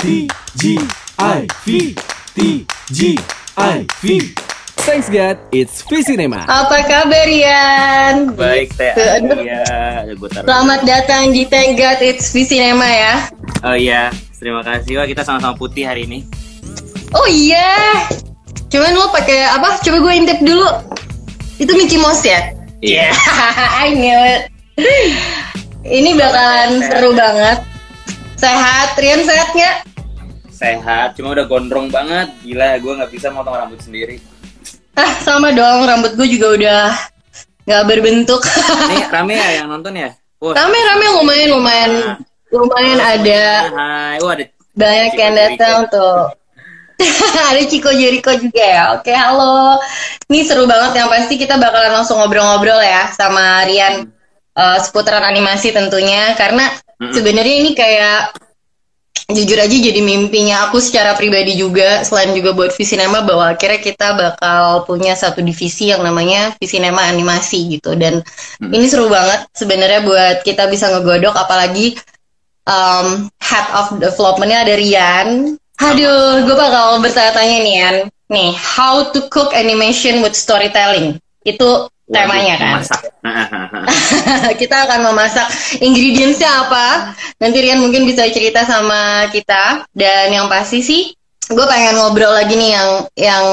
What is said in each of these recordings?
T G I V T G I V Thanks God, it's Visinema. Apa kabar Rian? Baik teh. Iya, ada gua taruh. Selamat datang di Thank God It's Visinema ya. Oh iya, terima kasih. Wah, kita sama-sama putih hari ini. Oh iya. Cuman lo pakai apa? Coba gue intip dulu. Itu Mickey Mouse ya? Iya. I knew it. Ini bakalan seru banget. Sehat, Rian sehat nggak? Sehat, cuma udah gondrong banget. Gila, gua nggak bisa motong rambut sendiri. Ah, sama dong. Rambut gue juga udah nggak berbentuk. Nih, rame ya yang nonton ya? Wah, Rame-rame lumayan, lumayan, lumayan ada Hai, wah ada banyak yang datang tuh. ada Ciko Jericho juga ya. Oke, halo. Ini seru banget yang pasti kita bakalan langsung ngobrol-ngobrol ya sama Rian eh, seputaran animasi tentunya karena Mm-mm. sebenarnya ini kayak jujur aja jadi mimpinya aku secara pribadi juga selain juga buat Visinema bahwa akhirnya kita bakal punya satu divisi yang namanya Visinema animasi gitu. Dan Mm. ini seru banget sebenarnya buat kita bisa ngegodok apalagi um, head of developmentnya ada Rian. Aduh gue bakal bertanya-tanya nih Rian. Nih how to cook animation with storytelling? Itu temanya kan? kita akan memasak ingredientsnya apa? Nanti Rian mungkin bisa cerita sama kita. Dan yang pasti sih gue pengen ngobrol lagi nih yang yang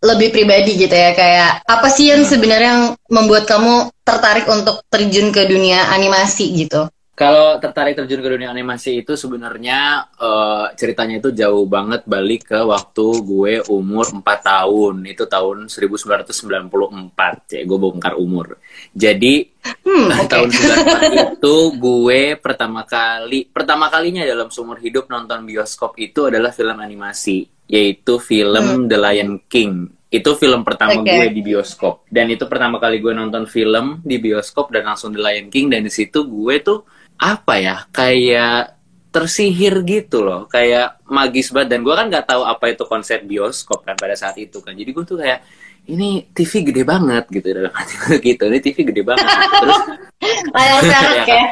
lebih pribadi gitu ya. Kayak apa sih yang sebenarnya yang membuat kamu tertarik untuk terjun ke dunia animasi gitu Kalau tertarik terjun ke dunia animasi itu sebenarnya eh, ceritanya itu jauh banget balik ke waktu gue umur 4 tahun. Itu tahun 1994. Ya, gue bongkar umur. Jadi hmm oke tahun 94 itu gue pertama kali pertama kalinya dalam seumur hidup nonton bioskop itu adalah film animasi yaitu film The Lion King itu film pertama Hmm. Oke. gue di bioskop dan itu pertama kali gue nonton film di bioskop dan langsung The Lion King dan di situ gue tuh apa ya kayak tersihir gitu loh kayak magis banget. Dan gue kan nggak tahu apa itu konsep bioskop kan pada saat itu kan. Jadi gue tuh kayak ini TV gede banget gitu dalam hati gue gitu. Ini TV gede banget. Terus layar perak ya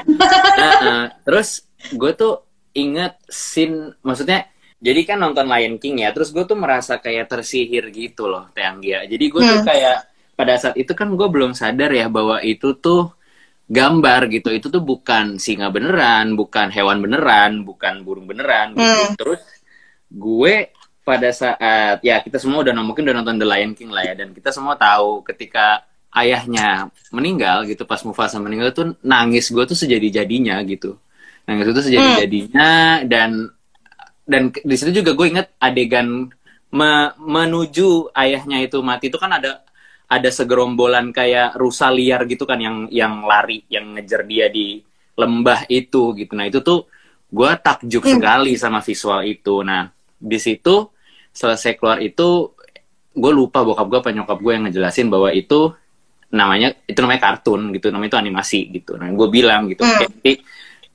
Nah, eh, terus gue tuh inget scene maksudnya jadi kan nonton Lion King ya terus gue tuh merasa kayak tersihir gitu loh Teh Anggia jadi gue tuh Hmm. kayak pada saat itu kan gue belum sadar ya bahwa itu tuh gambar gitu. Itu tuh bukan singa beneran bukan hewan beneran bukan burung beneran gitu. Hmm. terus gue pada saat ya kita semua udah mungkin udah nonton The Lion King lah ya dan kita semua tahu ketika ayahnya meninggal gitu pas Mufasa meninggal tuh nangis gue tuh sejadi-jadinya gitu. Nangis itu sejadi-jadinya dan dan ke- di situ juga gue inget adegan me- menuju ayahnya itu mati itu kan ada ada segerombolan kayak rusa liar gitu kan yang yang lari yang ngejar dia di lembah itu gitu. Nah itu tuh gue takjub Hmm. sekali sama visual itu. Nah di situ selesai keluar itu gue lupa bokap gue apa nyokap gue yang ngejelasin bahwa itu namanya itu namanya kartun gitu namanya itu animasi gitu. Nah gue bilang gitu Hmm. "Oke,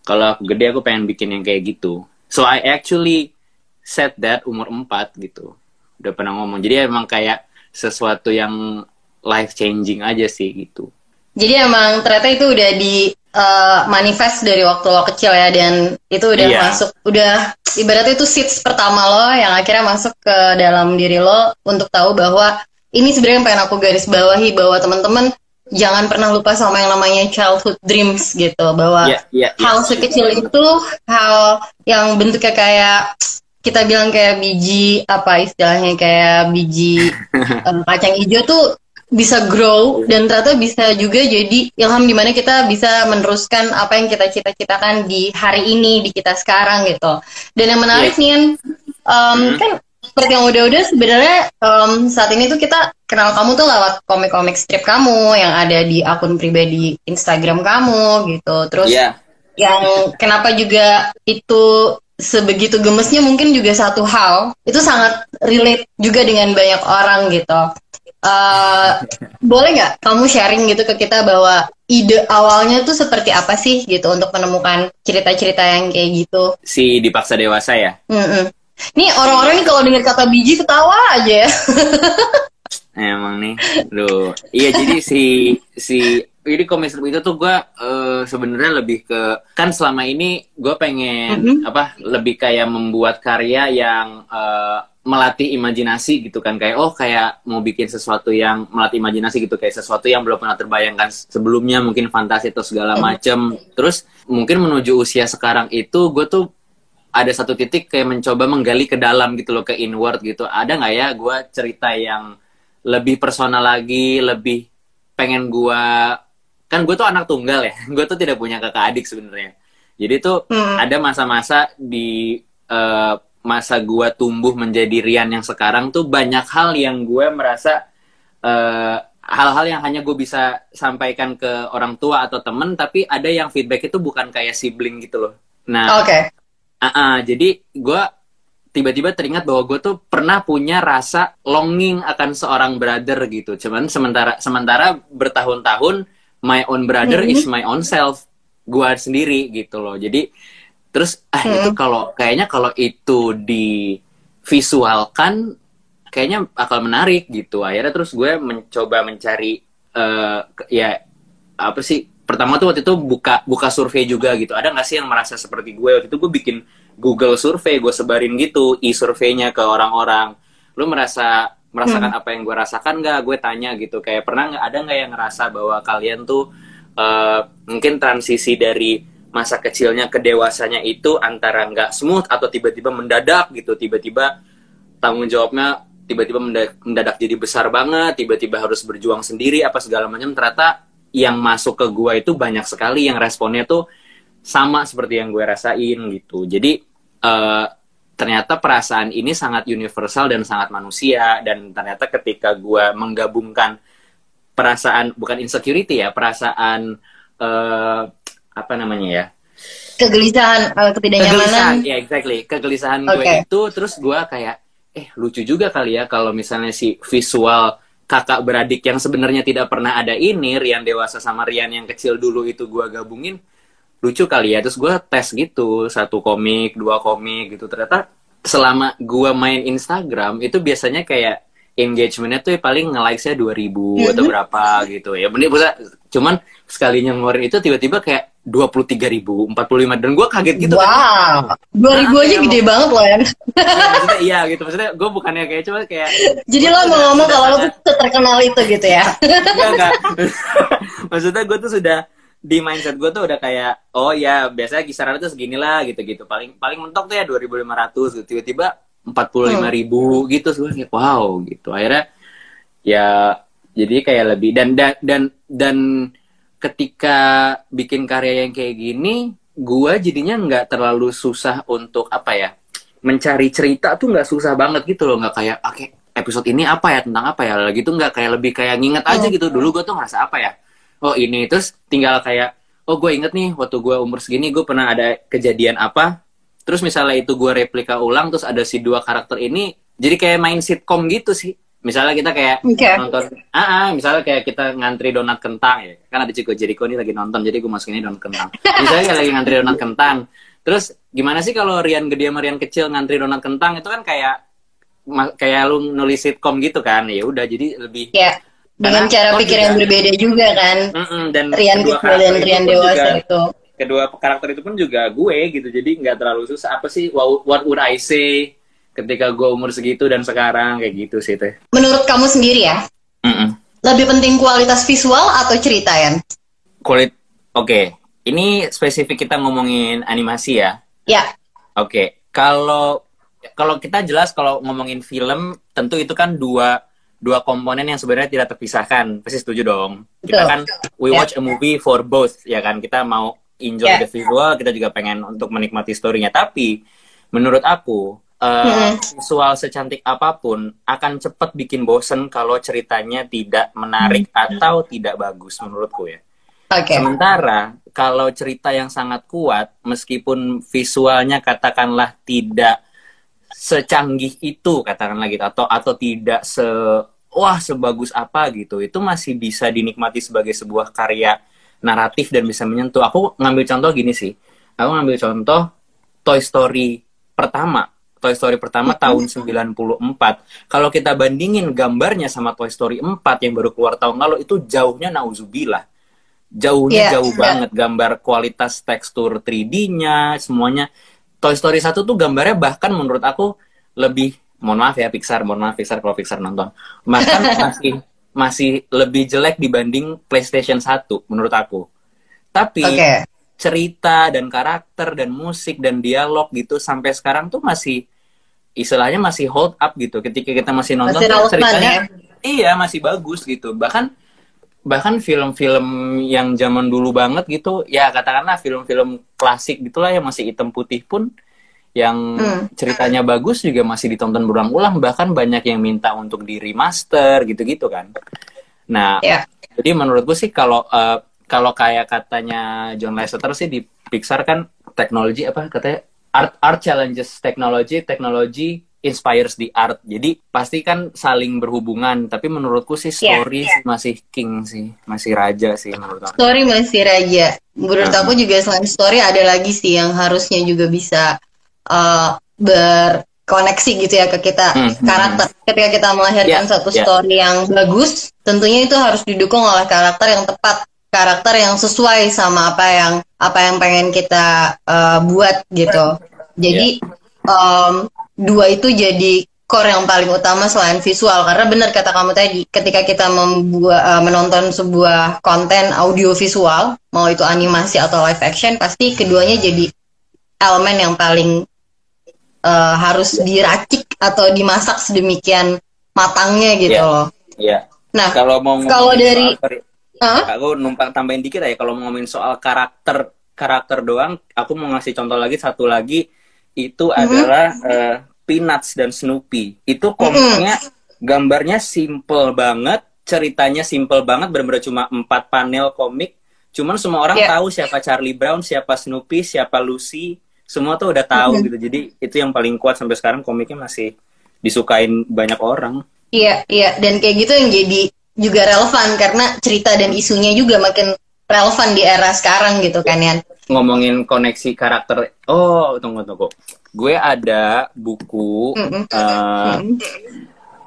kalau aku gede aku pengen bikin yang kayak gitu. So I actually said that umur 4 gitu. Udah pernah ngomong. Jadi emang kayak sesuatu yang life changing aja sih gitu Jadi emang ternyata itu udah di eh, manifest dari waktu lo kecil ya dan itu udah Iya. masuk udah ibaratnya itu seeds pertama lo yang akhirnya masuk ke dalam diri lo untuk tahu bahwa ini sebenarnya yang pengen aku garis bawahi bahwa teman-teman jangan pernah lupa sama yang namanya childhood dreams gitu bahwa Iya, iya, iya. hal sekecil itu hal yang bentuknya kayak kita bilang kayak biji apa istilahnya kayak biji em, kacang hijau tuh bisa grow dan ternyata bisa juga jadi ilham di mana kita bisa meneruskan apa yang kita cita-citakan di hari ini di kita sekarang gitu dan yang menarik nih Yan, em, Hmm. kan seperti yang udah-udah sebenarnya em, saat ini tuh kita kenal kamu tuh lewat komik-komik strip kamu yang ada di akun pribadi Instagram kamu gitu terus Iya. yang kenapa juga itu sebegitu gemesnya mungkin juga satu hal itu sangat relate juga dengan banyak orang gitu. Eh, boleh nggak kamu sharing gitu ke kita bahwa ide awalnya tuh seperti apa sih gitu untuk menemukan cerita-cerita yang kayak gitu? si dipaksa dewasa ya Mm-mm. Nih orang-orang nih kalau dengar kata biji ketawa aja ya. Emang nih, Duh. Iya jadi si si Jadi komik strip itu tuh gue uh, sebenarnya lebih ke kan selama ini gue pengen Mhm. apa lebih kayak membuat karya yang uh, melatih imajinasi gitu kan. Kayak oh kayak mau bikin sesuatu yang melatih imajinasi gitu. Kayak sesuatu yang belum pernah terbayangkan sebelumnya. Mungkin fantasi atau segala Mhm. macem. Terus mungkin menuju usia sekarang itu gue tuh ada satu titik kayak mencoba menggali ke dalam gitu loh ke inward gitu. Ada nggak ya gue cerita yang lebih personal lagi lebih pengen gue kan gue tuh anak tunggal ya. Gue tuh tidak punya kakak adik sebenarnya. Jadi tuh Hmm. ada masa-masa di eh, masa gue tumbuh menjadi Rian yang sekarang tuh banyak hal yang gue merasa eh, hal-hal yang hanya gue bisa sampaikan ke orang tua atau temen tapi ada yang feedback itu bukan kayak sibling gitu loh nah Oke. Ah, ah, jadi gue tiba-tiba teringat bahwa gue tuh pernah punya rasa longing akan seorang brother gitu. Cuman sementara sementara bertahun-tahun my own brother Mhm. is my own self, gue sendiri gitu loh. Jadi terus ah Mhm. itu kalau kayaknya kalau itu divisualkan kayaknya bakal menarik gitu. Akhirnya terus gue mencoba mencari ke- ya apa sih pertama tuh waktu itu buka buka survei juga gitu. Ada nggak sih yang merasa seperti gue? Waktu itu gue bikin Google survei gue sebarin gitu e surveinya ke orang-orang. Lu merasa merasakan apa yang gue rasakan nggak? Gue tanya gitu. Kayak pernah nggak ada nggak yang ngerasa bahwa kalian tuh eh, mungkin transisi dari masa kecilnya ke dewasanya itu antara nggak smooth atau tiba-tiba mendadak gitu tiba-tiba tanggung jawabnya tiba-tiba menda- mendadak jadi besar banget, tiba-tiba harus berjuang sendiri apa segala macam ternyata yang masuk ke gua itu banyak sekali yang responnya tuh sama seperti yang gue rasain gitu. Jadi eh, ternyata perasaan ini sangat universal dan sangat manusia dan ternyata ketika gua menggabungkan perasaan bukan insecurity ya, perasaan eh, apa namanya ya? Kegelisahan, eh, ketidaknyamanan. kegelisahan ya exactly kegelisahan gue Oke. itu terus gue kayak eh lucu juga kali ya kalau misalnya si visual kakak beradik yang sebenarnya tidak pernah ada ini Rian dewasa sama Rian yang kecil dulu itu gue gabungin lucu kali ya terus gue tes gitu satu komik dua komik gitu ternyata selama gue main Instagram itu biasanya kayak engagementnya tuh paling nge-likesnya 2000 atau Mhm. berapa gitu ya bener bisa cuman sekalinya ngeluarin itu tiba-tiba kayak 23 ribu 45 dan gue kaget gitu kan. Wow, 2000 aja kayak gede banget loh ya. Iya, maksudnya iya gitu. Maksudnya gue bukannya kayak cuma kayak Jadi lo mau ngomong kalau lo tuh terkenal itu gitu ya. enggak enggak. Maksudnya gue tuh sudah di mindset gue tuh udah kayak oh ya biasanya kisaran itu segini lah gitu gitu paling paling mentok tuh ya 2500 gitu. Tiba-tiba 45.000 ribu gitu. Terus gue kayak wow gitu. Akhirnya ya jadi kayak lebih dan dan dan dan ketika bikin karya yang kayak gini gue jadinya nggak terlalu susah untuk apa ya mencari cerita tuh nggak susah banget gitu loh. Nggak kayak oke episode ini apa ya? Tentang apa ya? Lagi tuh nggak kayak lebih kayak nginget aja Hmm. gitu. dulu gue tuh ngerasa apa ya? Oh ini terus tinggal kayak oh gue inget nih waktu gue umur segini gue pernah ada kejadian apa? Terus misalnya itu gue replika ulang terus ada si dua karakter ini jadi kayak main sitcom gitu sih misalnya kita kayak Oke. nonton ah, ah, misalnya kayak kita ngantri donat kentang ya. Kan ada Chico Jericho ini lagi nonton jadi gue masukin ini donat kentang. Misalnya kayak lagi ngantri donat kentang terus gimana sih kalau Rian gede sama Rian kecil ngantri donat kentang? Itu kan kayak kayak lu nulis sitcom gitu kan? Ya udah jadi lebih Ya, dengan cara pikir juga- yang berbeda juga kan. Mm-mm, dan Rian kecil dan Rian dewasa juga- itu. kedua karakter itu pun juga gue gitu jadi nggak terlalu susah. Apa sih what, what would I say ketika gue umur segitu dan sekarang kayak gitu sih teh Menurut kamu sendiri ya, Mm-mm. lebih penting kualitas visual atau cerita ya? kulit oke ini spesifik kita ngomongin animasi ya Ya, oke kalau kalau kita jelas kalau ngomongin film tentu itu kan dua dua komponen yang sebenarnya tidak terpisahkan pasti setuju dong kita Betul. kan we Ya. watch a movie for both ya kan kita mau enjoy Ya. the visual kita juga pengen untuk menikmati storynya tapi menurut aku Mm-mm. visual secantik apa pun akan cepat bikin bosen kalau ceritanya tidak menarik atau tidak bagus menurutku ya oke. Sementara kalau cerita yang sangat kuat, meskipun visualnya katakanlah tidak secanggih itu katakanlah gitu atau atau tidak se wah sebagus apa gitu, itu masih bisa dinikmati sebagai sebuah karya naratif dan bisa menyentuh. Aku ngambil contoh gini sih. Aku ngambil contoh Toy Story pertama. Toy Story pertama tahun 94. Kalau kita bandingin gambarnya sama Toy Story 4 yang baru keluar tahun lalu itu jauhnya nauzubillah Jauhnya Iya, jauh banget gambar kualitas tekstur 3D-nya semuanya. Toy Story 1 tuh gambarnya bahkan menurut aku lebih mohon maaf ya Pixar, mohon maaf Pixar kalau Pixar nonton. Bahkan masih masih lebih jelek dibanding PlayStation 1 menurut aku. Tapi Oke. Cerita dan karakter dan musik dan dialog gitu sampai sekarang tuh masih istilahnya masih hold up gitu. Ketika kita masih nonton Masih relevan ceritanya ya? iya masih bagus gitu. Bahkan bahkan film-film yang zaman dulu banget gitu ya katakanlah film-film klasik gitulah yang masih hitam putih pun yang Hmm. ceritanya bagus juga masih ditonton berulang-ulang bahkan banyak yang minta untuk di remaster gitu-gitu kan nah Ya. jadi menurutku sih kalau eh, kalau kayak katanya John Lasseter sih di Pixar kan teknologi apa katanya art art challenges technology technology inspires the art jadi pasti kan saling berhubungan tapi menurutku sih Ya. story sih masih king sih masih raja sih menurut aku Story masih raja. Menurut Nah. aku juga selain story ada lagi sih yang harusnya juga bisa uh, berkoneksi gitu ya ke kita Hmm, hmm, karakter. Ketika kita melahirkan Ya, satu ya. story yang bagus, tentunya itu harus didukung oleh karakter yang tepat, karakter yang sesuai sama apa yang apa yang pengen kita uh, buat gitu. Jadi um, dua itu jadi core yang paling utama selain visual karena benar kata kamu tadi ketika kita membuat uh, menonton sebuah konten audio visual mau itu animasi atau live action pasti keduanya jadi elemen yang paling uh, harus diracik atau dimasak sedemikian matangnya gitu Iya. loh. Iya. Nah, kalau mau kalau dari- soal Hah? aku numpang tambahin dikit aja. Kalau mau ngomongin soal karakter karakter doang aku mau ngasih contoh lagi. Satu lagi itu Mhm. adalah eh, Peanuts dan Snoopy. Itu komiknya gambarnya simple banget ceritanya simple banget benar-benar cuma empat panel komik. Cuman semua orang Iya. tahu siapa Charlie Brown siapa Snoopy siapa Lucy. Semua tuh udah tahu Mhm. gitu. Jadi itu yang paling kuat sampai sekarang komiknya masih disukain banyak orang. Iya, iya, dan kayak gitu yang jadi juga relevan karena cerita dan isunya juga makin relevan di era sekarang gitu kan ya. ngomongin koneksi karakter. Oh, tunggu tunggu. Gue ada buku Mm-mm. eh, Mm.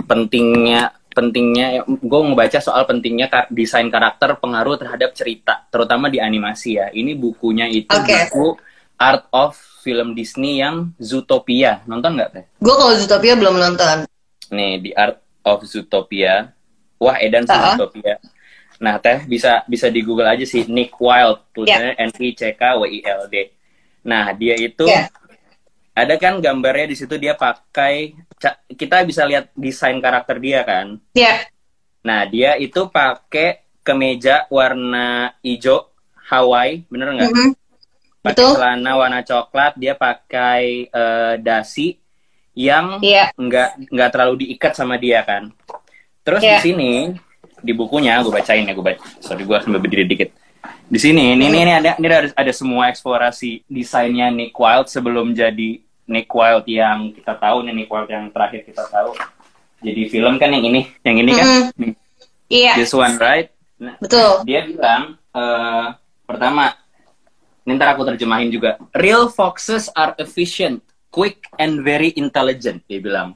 pentingnya pentingnya gue ngebaca soal pentingnya ka- desain karakter pengaruh terhadap cerita, terutama di animasi ya. Ini bukunya itu Oke. buku Art of Film Disney yang Zootopia. Nonton nggak teh? Gue kalau Zootopia belum nonton. Nih di Art of Zootopia. Wah, Edan sih Uh-uh. Zootopia. Nah, Teh bisa bisa di Google aja sih Nick Wilde tulisannya Ya. N I C K W I L D. Nah, dia itu Ya. ada kan gambarnya di situ dia pakai kita bisa lihat desain karakter dia kan. Ya, Nah, dia itu pakai kemeja warna hijau Hawaii, bener nggak? mhm. Pakai Betul. celana warna coklat, dia pakai eh, dasi yang Iya. nggak nggak terlalu diikat sama dia kan. Terus Iya. di sini di bukunya gue bacain ya gue baca. Sorry gue sambil berdiri dikit. Di sini ini ini, ini ada ini ada, ada semua eksplorasi desainnya Nick Wilde sebelum jadi Nick Wilde yang kita tahu nih Nick Wilde yang terakhir kita tahu. Jadi film kan yang ini, yang ini kan. Iya, this one right. Nah, betul. dia bilang eh, pertama ini ntar aku terjemahin juga real foxes are efficient quick and very intelligent dia bilang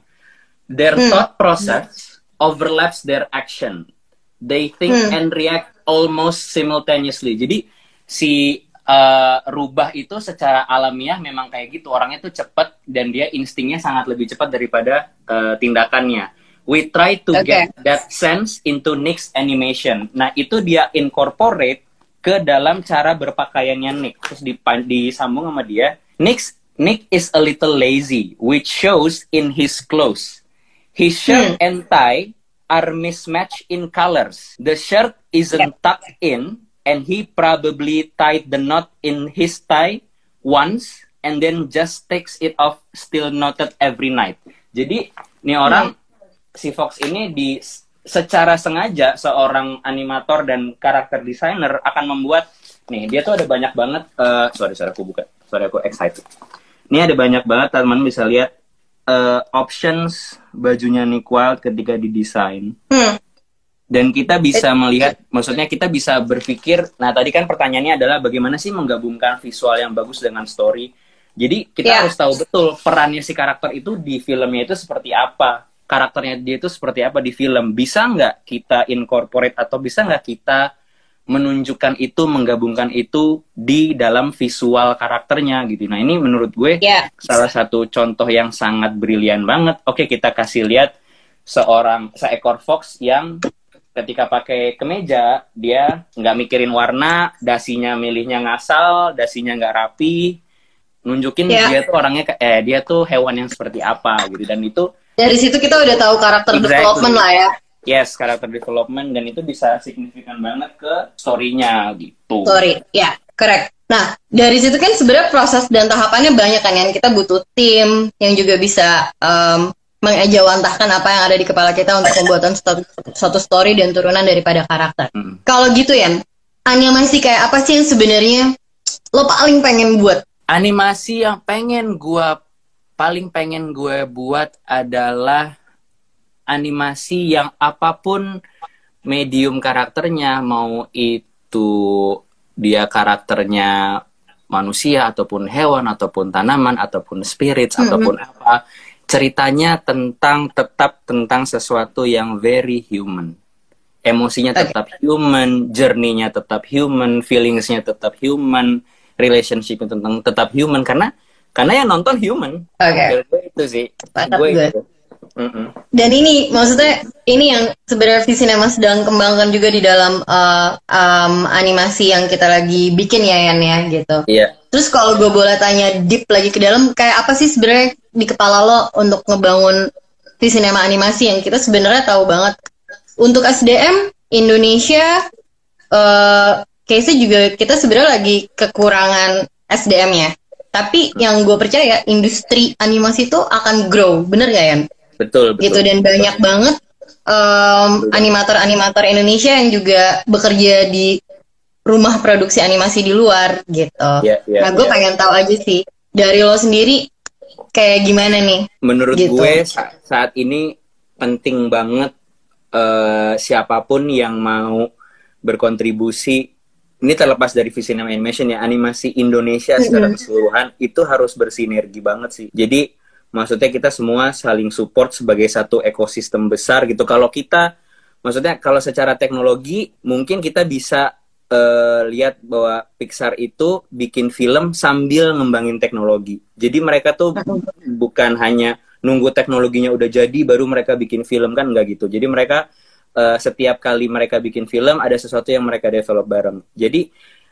their Hmm. thought process overlaps their action they think Hmm. and react almost simultaneously jadi si eh, rubah itu secara alamiah memang kayak gitu orangnya tuh cepat dan dia instingnya sangat lebih cepat daripada eh, tindakannya we try to Oke. get that sense into Nick's animation. Nah, itu dia incorporate ke dalam cara berpakaiannya Nick. Terus disambung sama dia. Nick's, Nick is a little lazy, which shows in his clothes. His shirt and tie are mismatched in colors. The shirt isn't tucked in, and he probably tied the knot in his tie once, and then just takes it off still knotted every night. Jadi, ini orang si Fox ini di secara sengaja seorang animator dan karakter designer akan membuat nih dia tuh ada banyak banget eh sorry sorry aku buka sorry aku excited ini ada banyak banget teman bisa lihat eh, options bajunya Nick Wilde ketika didesain. Hmm. dan kita bisa melihat maksudnya kita bisa berpikir nah tadi kan pertanyaannya adalah bagaimana sih menggabungkan visual yang bagus dengan story. Jadi kita Ya. harus tahu betul perannya si karakter itu di filmnya itu seperti apa. Karakternya dia itu seperti apa di film. Bisa nggak kita incorporate atau bisa nggak kita menunjukkan itu, menggabungkan itu di dalam visual karakternya gitu. Nah ini menurut gue Yeah. salah satu contoh yang sangat brilian banget. Oke kita kasih lihat seorang seekor fox yang ketika pakai kemeja dia nggak mikirin warna, dasinya milihnya ngasal, dasinya nggak rapi, nunjukin Yeah. dia tuh orangnya eh dia tuh hewan yang seperti apa gitu dan itu Dari situ kita udah tahu karakter Exactly. development lah ya. Yes karakter development dan itu bisa signifikan banget ke story-nya gitu. Sorry, ya, correct. Nah, dari situ kan sebenarnya proses dan tahapannya banyak kan yang kita butuh tim yang juga bisa um, mengejawantahkan apa yang ada di kepala kita untuk pembuatan suatu story dan turunan daripada karakter. Hmm. Kalau gitu ya, animasi kayak apa sih yang sebenarnya lo paling pengen buat? Animasi yang pengen gua paling pengen gue buat adalah animasi yang apa pun medium karakternya mau itu dia karakternya manusia ataupun hewan ataupun tanaman ataupun spirits Mhm. ataupun apa ceritanya tentang tetap tentang sesuatu yang very human. Emosinya tetap human journey-nya tetap human feelingsnya tetap human relationship tentang tetap human. Karena karena yang nonton human. Gue itu sih. Mantap gue gue. itu Dan ini maksudnya ini yang sebenarnya Visinema sedang kembangkan juga di dalam uh, um, animasi yang kita lagi bikin ya Yan ya gitu. iya Terus kalau gue boleh tanya deep lagi ke dalam, kayak apa sih sebenarnya di kepala lo untuk ngebangun Visinema animasi yang kita sebenarnya tahu banget untuk SDM Indonesia, eh case juga kita sebenarnya lagi kekurangan SDM ya. Tapi yang gue percaya industri animasi itu akan grow, bener gak Yan? Betul betul gitu dan banyak banget animator-animator Indonesia yang juga bekerja di rumah produksi animasi di luar gitu. Iya, iya, nah, gue iya. pengen tahu aja sih dari lo sendiri kayak gimana nih? menurut Gitu. gue sa- saat ini penting banget eh, siapa pun yang mau berkontribusi ini terlepas dari visi animation ya animasi Indonesia secara keseluruhan itu harus bersinergi banget sih jadi maksudnya kita semua saling support sebagai satu ekosistem besar gitu. Kalau kita maksudnya kalau secara teknologi mungkin kita bisa eh, lihat bahwa Pixar itu bikin film sambil ngembangin teknologi. Jadi mereka tuh bukan hanya nunggu teknologinya udah jadi baru mereka bikin film kan nggak gitu. Jadi mereka eh, setiap kali mereka bikin film ada sesuatu yang mereka develop bareng. Jadi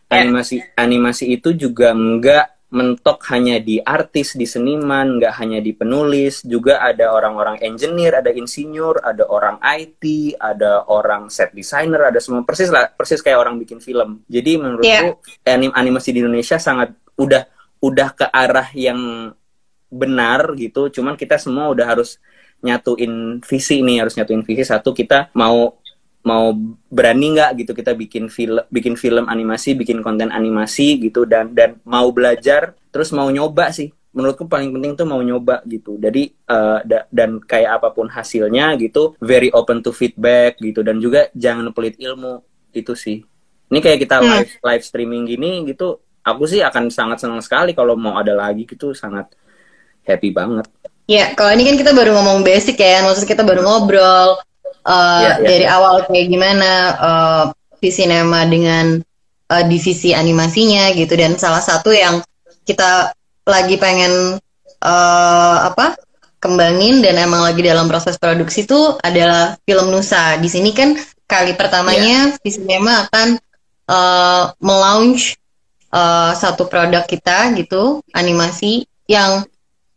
animasi animasi itu juga nggak mentok hanya di artis di seniman nggak hanya di penulis juga ada orang-orang engineer ada insinyur ada orang IT ada orang set designer ada semua. Persis lah persis kayak orang bikin film. Jadi menurutku Iya. anim animasi di Indonesia sangat udah udah ke arah yang benar gitu. Cuman kita semua udah harus nyatuin visi nih harus nyatuin visi. Satu kita mau mau berani nggak gitu kita bikin film bikin film animasi bikin konten animasi gitu dan dan mau belajar terus mau nyoba sih. Menurutku paling penting tuh mau nyoba gitu. Jadi eh, da- dan kayak apa pun hasilnya gitu very open to feedback gitu. Dan juga jangan pelit ilmu itu sih. Ini kayak kita Hmm. live live streaming gini gitu aku sih akan sangat senang sekali kalau mau ada lagi gitu sangat happy banget. Ya, kalau ini kan kita baru ngomong basic ya, maksudnya kita baru ngobrol uh, Iya, iya. dari awal kayak gimana uh, Visinema dengan uh, divisi animasinya gitu dan salah satu yang kita lagi pengen uh, apa kembangin dan emang lagi dalam proses produksi itu adalah film Nusa. Di sini kan kali pertamanya Visinema akan uh, melaunch uh, satu produk kita gitu animasi yang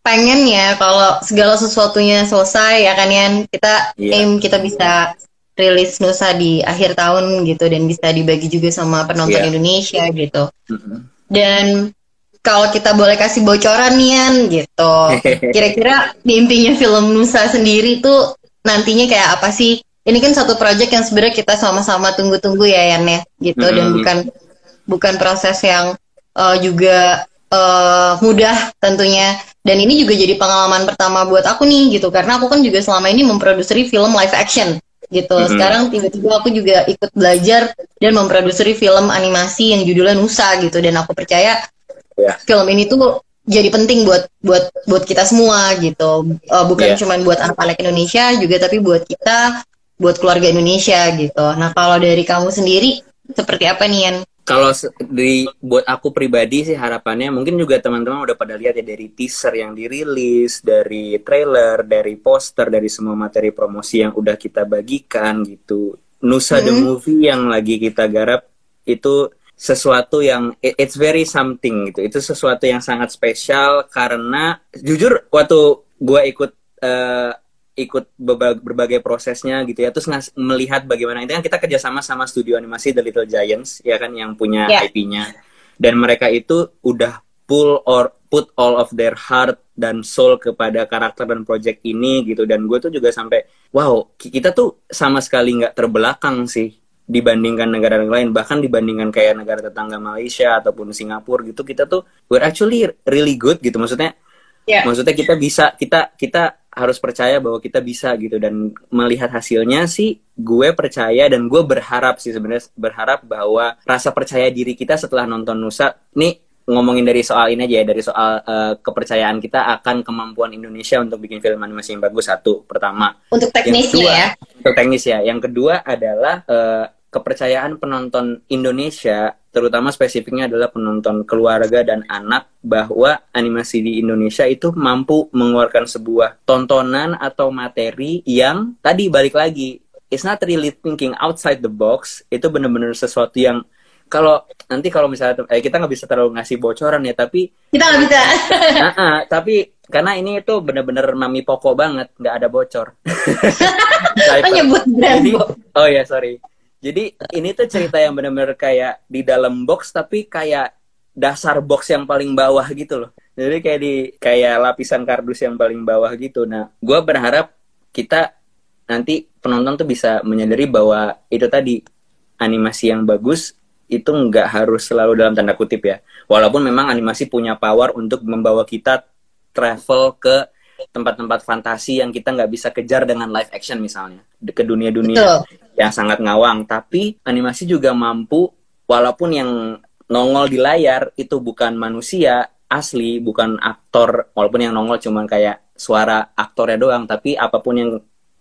pengen ya kalau segala sesuatunya selesai ya kan Yan kita Iya. aim kita bisa rilis Nusa di akhir tahun gitu dan bisa dibagi juga sama penonton Iya. Indonesia gitu Mm-mm. dan kalau kita boleh kasih bocoran nih Yan gitu kira-kira mimpinya film Nusa sendiri tuh nantinya kayak apa sih ini kan satu project yang sebenarnya kita sama-sama tunggu-tunggu ya Yan ya gitu dan Mm-mm. bukan bukan proses yang uh, juga uh, mudah tentunya dan ini juga jadi pengalaman pertama buat aku nih gitu karena aku kan juga selama ini memproduksi film live action gitu Mhm. sekarang tiba-tiba aku juga ikut belajar dan memproduksi film animasi yang judulnya Nusa gitu dan aku percaya Ya. film ini tuh jadi penting buat buat buat kita semua gitu Eh, bukan Iya. cuma buat anak-anak Indonesia juga tapi buat kita buat keluarga Indonesia gitu nah kalau dari kamu sendiri seperti apa nih Yan? Kalau di buat aku pribadi sih harapannya mungkin juga teman-teman udah pada lihat ya dari teaser yang dirilis, dari trailer, dari poster, dari semua materi promosi yang udah kita bagikan gitu. Nusa the Hmm. movie yang lagi kita garap itu sesuatu yang it- it's very something gitu. Itu sesuatu yang sangat spesial karena jujur waktu gua ikut eh, ikut berbagai prosesnya gitu ya. Terus ngas- melihat bagaimana. Itu kan kita kerjasama sama studio animasi The Little Giants ya kan yang punya Ya. IP-nya dan mereka itu udah pull or put all of their heart dan soul kepada karakter dan project ini gitu. Dan gue tuh juga sampai wow ki- kita tuh sama sekali nggak terbelakang sih dibandingkan negara lain. Bahkan dibandingkan kayak negara tetangga Malaysia ataupun Singapura gitu kita tuh we're actually really good gitu. Maksudnya Ya. maksudnya kita bisa kita kita harus percaya bahwa kita bisa gitu dan melihat hasilnya sih gue percaya dan gue berharap sih sebenarnya berharap bahwa rasa percaya diri kita setelah nonton Nusa nih ngomongin dari soal ini aja ya dari soal eh, kepercayaan kita akan kemampuan Indonesia untuk bikin film animasi yang bagus satu pertama Untuk teknisnya kedua, ya. untuk teknis ya. Yang kedua adalah eh, kepercayaan penonton Indonesia, terutama spesifiknya adalah penonton keluarga dan anak, bahwa animasi di Indonesia itu mampu mengeluarkan sebuah tontonan atau materi yang tadi balik lagi, it's not really thinking outside the box. Itu benar-benar sesuatu yang kalau nanti kalau misalnya eh, kita nggak bisa terlalu ngasih bocoran ya, tapi Kita nggak bisa. Ah, ah, tapi karena ini itu bener-bener mami pokok banget, nggak ada bocor. Oh nyebut brand. Jadi, oh ya sorry. Jadi ini tuh cerita yang bener-bener kayak di dalam box tapi kayak dasar box yang paling bawah gitu loh. Jadi kayak di kayak lapisan kardus yang paling bawah gitu. Nah, gue berharap kita nanti penonton tuh bisa menyadari bahwa itu tadi animasi yang bagus itu nggak harus selalu dalam tanda kutip ya. Walaupun memang animasi punya power untuk membawa kita travel ke tempat-tempat fantasi yang kita nggak bisa kejar dengan live action misalnya ke dunia-dunia yang sangat ngawang. Tapi animasi juga mampu walaupun yang nongol di layar itu bukan manusia asli, bukan aktor, walaupun yang nongol cuman kayak suara aktornya doang, tapi apa pun yang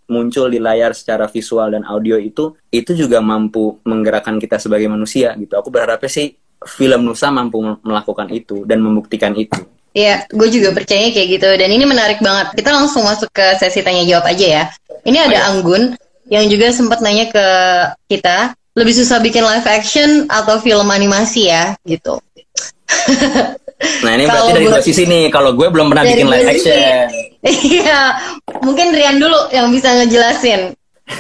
muncul di layar secara visual dan audio itu itu juga mampu menggerakkan kita sebagai manusia gitu. Aku berharapnya sih film Nusa mampu melakukan itu dan membuktikan itu. Iya, gue juga percaya kayak gitu. Dan ini menarik banget. Kita langsung masuk ke sesi tanya jawab aja ya. Ini ada Oh, iya. Anggun yang juga sempat nanya ke kita, lebih susah bikin live action atau film animasi ya, gitu. Nah ini berarti dari dua sisi nih. Kalau gue belum pernah bikin live action. Iya, mungkin Rian dulu yang bisa ngejelasin.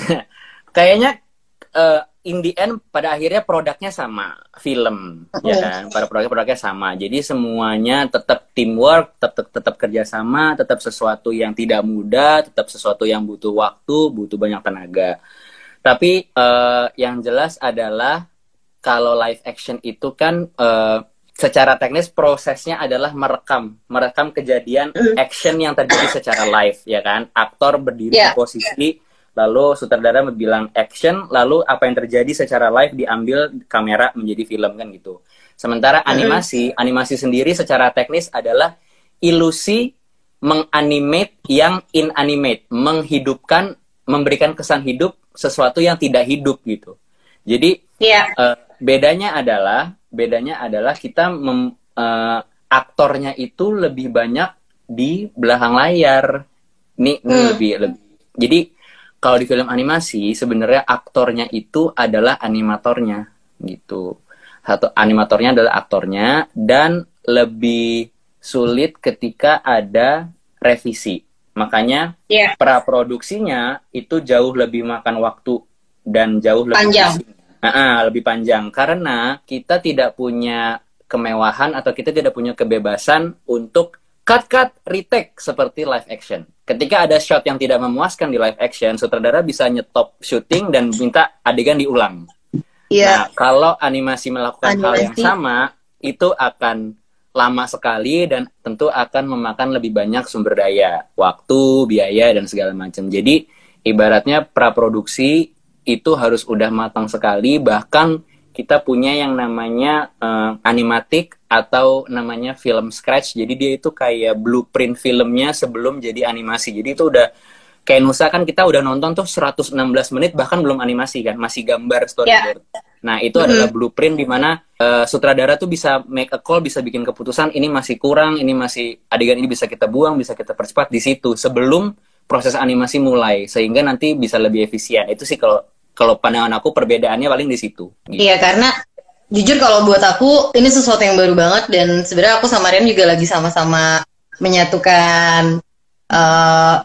Kayaknya eh, in the end pada akhirnya produknya sama film ya kan? Pada produknya produknya sama. Jadi semuanya tetap teamwork tetap tetap kerjasama tetap sesuatu yang tidak mudah tetap sesuatu yang butuh waktu butuh banyak tenaga. Tapi eh, yang jelas adalah kalau live action itu kan eh, secara teknis prosesnya adalah merekam. Merekam kejadian Mm. action yang terjadi secara live ya kan? Aktor berdiri Yeah. di posisi lalu sutradara bilang action lalu apa yang terjadi secara live diambil kamera menjadi film kan gitu sementara animasi animasi sendiri secara teknis adalah ilusi menganimate yang inanimate menghidupkan memberikan kesan hidup sesuatu yang tidak hidup gitu jadi Iya, Eh, bedanya adalah bedanya adalah kita mem- eh, aktornya itu lebih banyak di belakang layar. Nih Hmm. lebih lebih. Jadi kalau di film animasi sebenarnya aktornya itu adalah animatornya gitu. Satu animatornya adalah aktornya dan lebih sulit ketika ada revisi. Makanya iya. praproduksinya itu jauh lebih makan waktu dan jauh lebih Panjang. pusing. Ah, ah, lebih panjang karena kita tidak punya kemewahan atau kita tidak punya kebebasan untuk cut-cut retake seperti live action. Ketika ada shot yang tidak memuaskan di live action, sutradara bisa nyetop syuting dan minta adegan diulang. Iya, Nah, kalau animasi melakukan hal yang Animasi. sama, itu akan lama sekali dan tentu akan memakan lebih banyak sumber daya, waktu, biaya, dan segala macam. Jadi, ibaratnya praproduksi itu harus udah matang sekali, bahkan kita punya yang namanya eh, animatic atau namanya film scratch. Jadi dia itu kayak blueprint filmnya sebelum jadi animasi. Jadi itu udah kayak Nusa kan kita udah nonton tuh 116 menit bahkan belum animasi kan, masih gambar storyboard. Nah, itu adalah blueprint di mana eh, sutradara tuh bisa make a call, bisa bikin keputusan ini masih kurang, ini masih adegan ini bisa kita buang, bisa kita percepat di situ sebelum proses animasi mulai sehingga nanti bisa lebih efisien. Itu sih kalau kalau pandangan aku perbedaannya paling di situ. gitu. Iya karena jujur kalau buat aku ini sesuatu yang baru banget dan sebenarnya aku sama Rian juga lagi sama-sama menyatukan eh,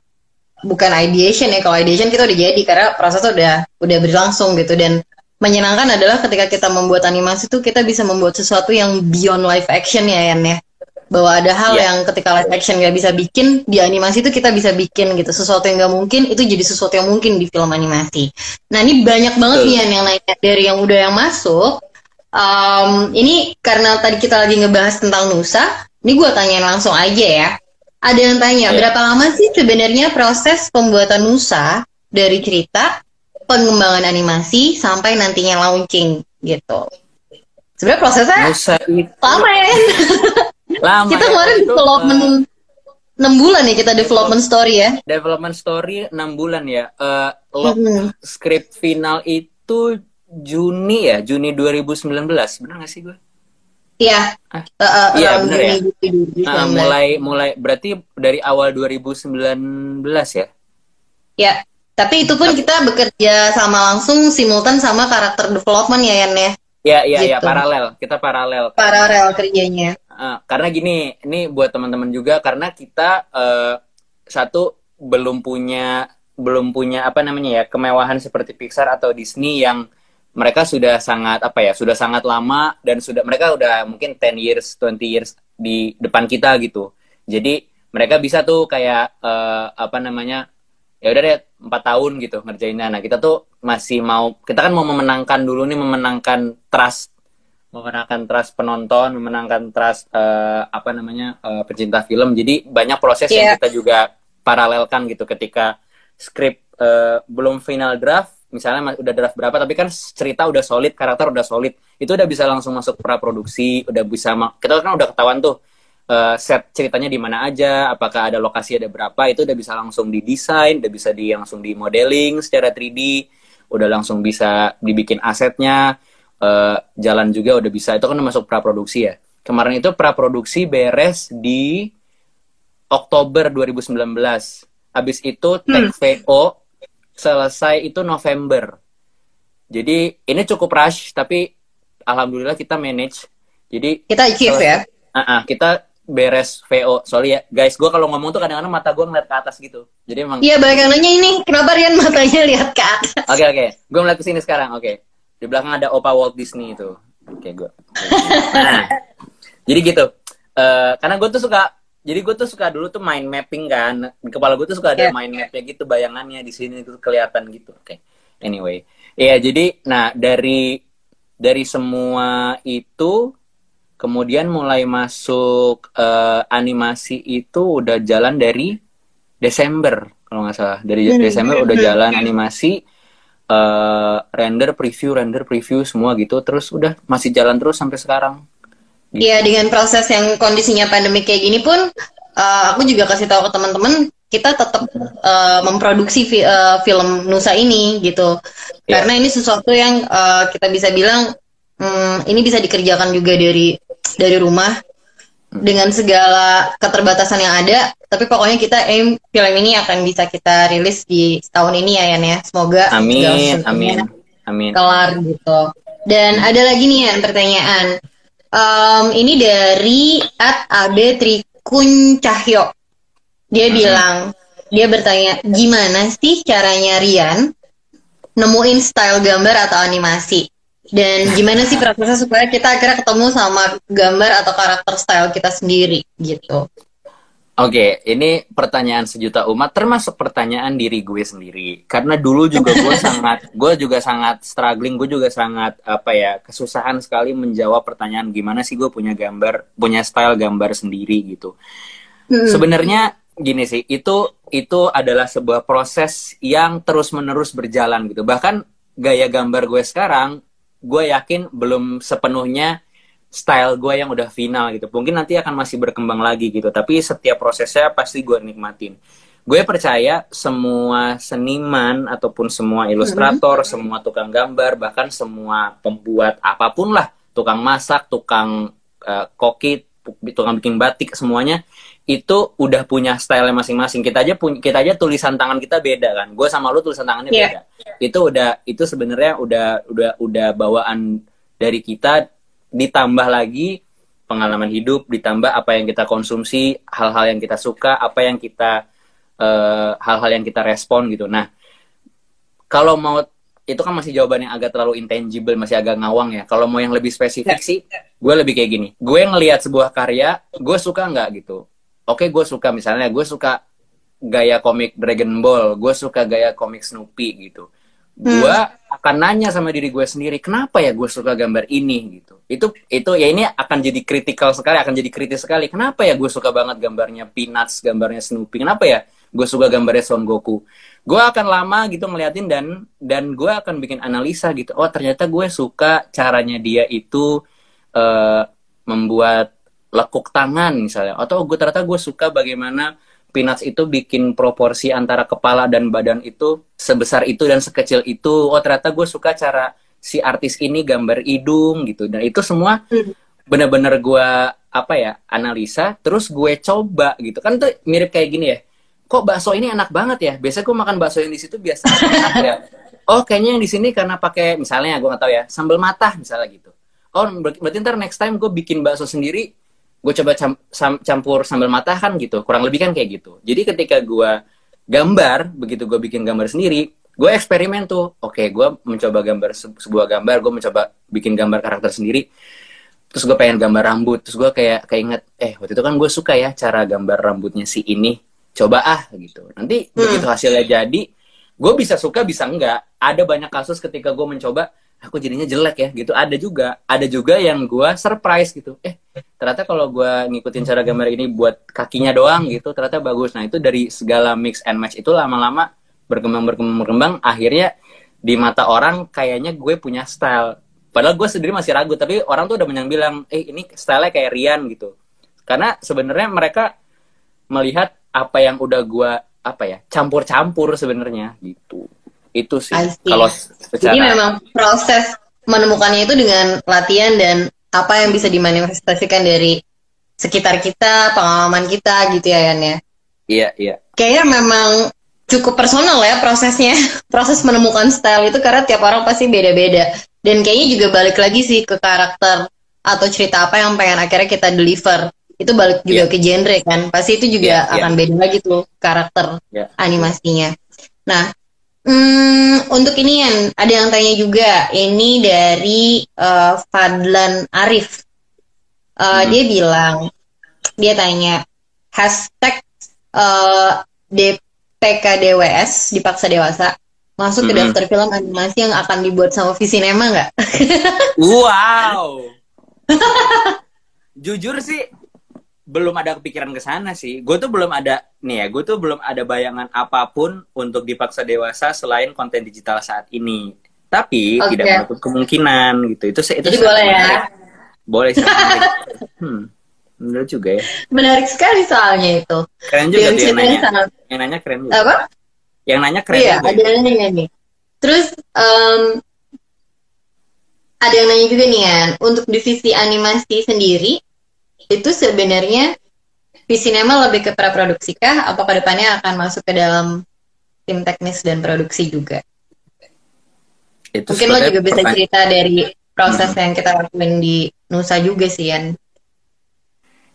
bukan ideation ya kalau ideation kita udah jadi karena prosesnya udah udah berlangsung gitu dan menyenangkan adalah ketika kita membuat animasi tuh kita bisa membuat sesuatu yang beyond live action ya Yan ya bahwa ada hal Iya. yang ketika live action nggak bisa bikin di animasi itu kita bisa bikin gitu sesuatu yang nggak mungkin itu jadi sesuatu yang mungkin di film animasi nah ini banyak banget nih Yan yang nanya dari yang udah yang masuk Um, ini karena tadi kita lagi ngebahas tentang Nusa, ini gue tanyain langsung aja ya. Ada yang tanya, Iya. berapa lama sih sebenarnya proses pembuatan Nusa dari cerita, pengembangan animasi, sampai nantinya launching gitu? Sebenarnya prosesnya Nusa itu lama ya. lama. kita ya. kemarin Itu, development eh, 6 bulan ya kita development story ya. development story 6 bulan ya. Eh lock Mhm. script final itu Juni ya, Juni 2019. Bener gak sih gue? Iya. Ah. Eh, eh, Iya, bener ya. Juni 2019. Ah, mulai mulai berarti dari awal 2019 ya. Ya, tapi itu pun kita bekerja sama langsung simultan sama karakter development ya Yan ya. Ya, iya, iya, Gitu. paralel. Kita paralel. Paralel kerjanya. Ah, karena gini, ini buat teman-teman juga karena kita eh, satu belum punya belum punya apa namanya ya kemewahan seperti Pixar atau Disney yang mereka sudah sangat apa ya sudah sangat lama dan sudah mereka udah mungkin 10 years 20 years di depan kita gitu jadi mereka bisa tuh kayak eh, apa namanya ya udah deh empat tahun gitu ngerjainnya. Nah kita tuh masih mau kita kan mau memenangkan dulu nih memenangkan trust. Memenangkan trust penonton memenangkan trust eh, apa namanya eh, pecinta film. Jadi banyak proses yang Iya. kita juga paralelkan gitu ketika skrip eh, belum final draft. Misalnya udah draft berapa tapi kan cerita udah solid karakter udah solid. Itu udah bisa langsung masuk pra produksi udah bisa kita kan udah ketahuan tuh eh, set ceritanya di mana aja apakah ada lokasi ada berapa itu udah bisa langsung didesain udah bisa di langsung di modeling secara 3D udah langsung bisa dibikin asetnya eh, jalan juga udah bisa. Itu kan masuk pra produksi ya. Kemarin itu pra produksi beres di Oktober 2019 habis itu tag VO selesai itu November. Jadi ini cukup rush tapi alhamdulillah kita manage. Jadi Kita achieve ya. ah, ah, kita beres VO soalnya ya guys gue kalau ngomong tuh kadang-kadang mata gue ngeliat ke atas gitu jadi emang Iya, banyak yang nanya ini, kenapa Rian matanya lihat ke atas? Oke oke, gue ngeliat ke sini sekarang. Oke, di belakang ada Opa Walt Disney itu. Oke gue. Nah, jadi gitu. Eh, karena gue tuh suka, jadi gue tuh suka dulu tuh mind mapping kan. Di kepala gue tuh suka ada Yeah. mind mapnya gitu, bayangannya di sini tuh kelihatan gitu. Oke. Anyway, ya jadi, nah dari dari semua itu, kemudian mulai masuk eh, animasi itu udah jalan dari Desember kalau nggak salah. Dari Hmm. Desember udah jalan animasi eh, render preview render preview semua gitu terus udah masih jalan terus sampai sekarang Iya, dengan proses yang kondisinya pandemi kayak gini pun, eh, aku juga kasih tahu ke teman-teman, kita tetap eh, memproduksi fi- eh, film Nusa ini gitu. Iya. Karena ini sesuatu yang eh, kita bisa bilang, hmm, ini bisa dikerjakan juga dari dari rumah dengan segala keterbatasan yang ada. Tapi pokoknya kita aim film ini akan bisa kita rilis di tahun ini ya Yan ya. Semoga amin amin amin kelar gitu. Dan ada lagi nih Yan pertanyaan. Em, ini dari at Abe Trikun Cahyo. Dia bilang, dia bertanya, gimana sih caranya Rian nemuin style gambar atau animasi? Dan gimana sih prosesnya supaya kita akhirnya ketemu sama gambar atau karakter style kita sendiri gitu. Oke, ini pertanyaan sejuta umat, termasuk pertanyaan diri gue sendiri. Karena dulu juga gue sangat, gue juga sangat struggling, gue juga sangat apa ya, kesusahan sekali menjawab pertanyaan gimana sih gue punya gambar, punya style gambar sendiri gitu. Hmm. Sebenarnya gini sih, itu itu adalah sebuah proses yang terus menerus berjalan gitu. Bahkan gaya gambar gue sekarang, gue yakin belum sepenuhnya style gue yang udah final gitu. Mungkin nanti akan masih berkembang lagi gitu. Tapi setiap prosesnya pasti gue nikmatin. gue percaya semua seniman ataupun semua ilustrator, mm-hmm. semua tukang gambar, bahkan semua pembuat apa pun lah, tukang masak, tukang uh, koki, tukang bikin batik semuanya itu udah punya style masing-masing. Kita aja punya kita aja tulisan tangan kita beda kan. Gue sama lu tulisan tangannya yeah. beda. Itu udah itu sebenarnya udah udah udah bawaan dari kita ditambah lagi pengalaman hidup, ditambah apa yang kita konsumsi, hal-hal yang kita suka, apa yang kita Eh, hal-hal uh, yang kita respon gitu. Nah, kalau mau itu kan masih jawaban yang agak terlalu intangible, masih agak ngawang ya. Kalau mau yang lebih spesifik ya. sih, gue lebih kayak gini. Gue ngelihat sebuah karya, gue suka nggak gitu. Oke, gue suka misalnya, gue suka gaya komik Dragon Ball, gue suka gaya komik Snoopy gitu. Gue hmm. akan nanya sama diri gue sendiri, kenapa ya gue suka gambar ini gitu. Itu itu ya ini akan jadi kritikal sekali, akan jadi kritis sekali. Kenapa ya gue suka banget gambarnya Peanuts, gambarnya Snoopy? Kenapa ya gue suka gambarnya Son Goku gue akan lama gitu ngeliatin dan dan gue akan bikin analisa gitu. Oh ternyata gue suka caranya dia itu uh, membuat lekuk tangan misalnya. Atau gue ternyata gue suka bagaimana Peanuts itu bikin proporsi antara kepala dan badan itu sebesar itu dan sekecil itu. Oh ternyata gue suka cara si artis ini gambar hidung gitu. Dan itu semua hmm. bener-bener gue apa ya analisa. Terus gue coba gitu. Kan tuh mirip kayak gini ya kok bakso ini enak banget ya? Biasanya gue makan bakso yang di situ biasa enak ya. Oh kayaknya yang di sini karena pakai misalnya gue nggak tahu ya sambal matah misalnya gitu. Oh berarti ntar next time gue bikin bakso sendiri gue coba campur sambal matah kan gitu kurang lebih kan kayak gitu. Jadi ketika gue gambar begitu gue bikin gambar sendiri gue eksperimen tuh. Oke gue mencoba gambar sebuah gambar gue mencoba bikin gambar karakter sendiri. Terus gue pengen gambar rambut terus gue kayak kayak inget eh waktu itu kan gue suka ya cara gambar rambutnya si ini coba ah gitu. Nanti hmm. begitu hasilnya jadi gue bisa suka bisa enggak. Ada banyak kasus ketika gue mencoba aku jadinya jelek ya? Gitu. Ada juga ada juga yang gue surprise gitu. Eh ternyata kalau gue ngikutin cara gambar ini buat kakinya doang gitu ternyata bagus. Nah itu dari segala mix and match itu lama-lama berkembang berkembang berkembang akhirnya di mata orang kayaknya gue punya style. Padahal gue sendiri masih ragu tapi orang tuh udah banyak bilang eh ini stylenya kayak Rian gitu. Karena sebenarnya mereka melihat apa yang udah gue apa ya campur-campur sebenarnya gitu. Itu sih kalau secara jadi memang proses menemukannya itu dengan latihan dan apa yang bisa dimanifestasikan dari sekitar kita pengalaman kita gitu ya Yan ya? Iya iya. Kayaknya memang cukup personal ya prosesnya. Proses menemukan style itu karena tiap orang pasti beda-beda. Dan kayaknya juga balik lagi sih ke karakter atau cerita apa yang pengen akhirnya kita deliver itu balik juga yeah. ke genre kan pasti itu juga yeah, akan yeah. beda lagi tuh karakter yeah. animasinya nah hmm, untuk ini yang ada yang tanya juga ini dari uh, Fadlan Arif uh, hmm. dia bilang dia tanya hashtag uh, DPKDWS dipaksa dewasa masuk ke -hmm. daftar film animasi yang akan dibuat sama Visinema nggak? wow. Jujur sih belum ada kepikiran ke sana sih. Gue tuh belum ada nih ya, gue tuh belum ada bayangan apa pun untuk dipaksa dewasa selain konten digital saat ini. Tapi okay. tidak menutup kemungkinan gitu. Itu itu Jadi boleh ya. Boleh sih. hmm. Benar juga ya. Menarik sekali soalnya itu. Keren juga tuh yang nanya. Sangat... Yang nanya keren juga. Apa? Yang nanya keren iya, juga. ada yang nanya nih. Terus um, ada yang nanya juga nih kan, untuk divisi animasi sendiri itu sebenarnya Visinema lebih ke praproduksi kah? Apa ke depannya akan masuk ke dalam tim teknis dan produksi juga? Itu Mungkin lo juga bisa cerita dari proses hmm. yang kita lakuin di Nusa juga sih, Yan.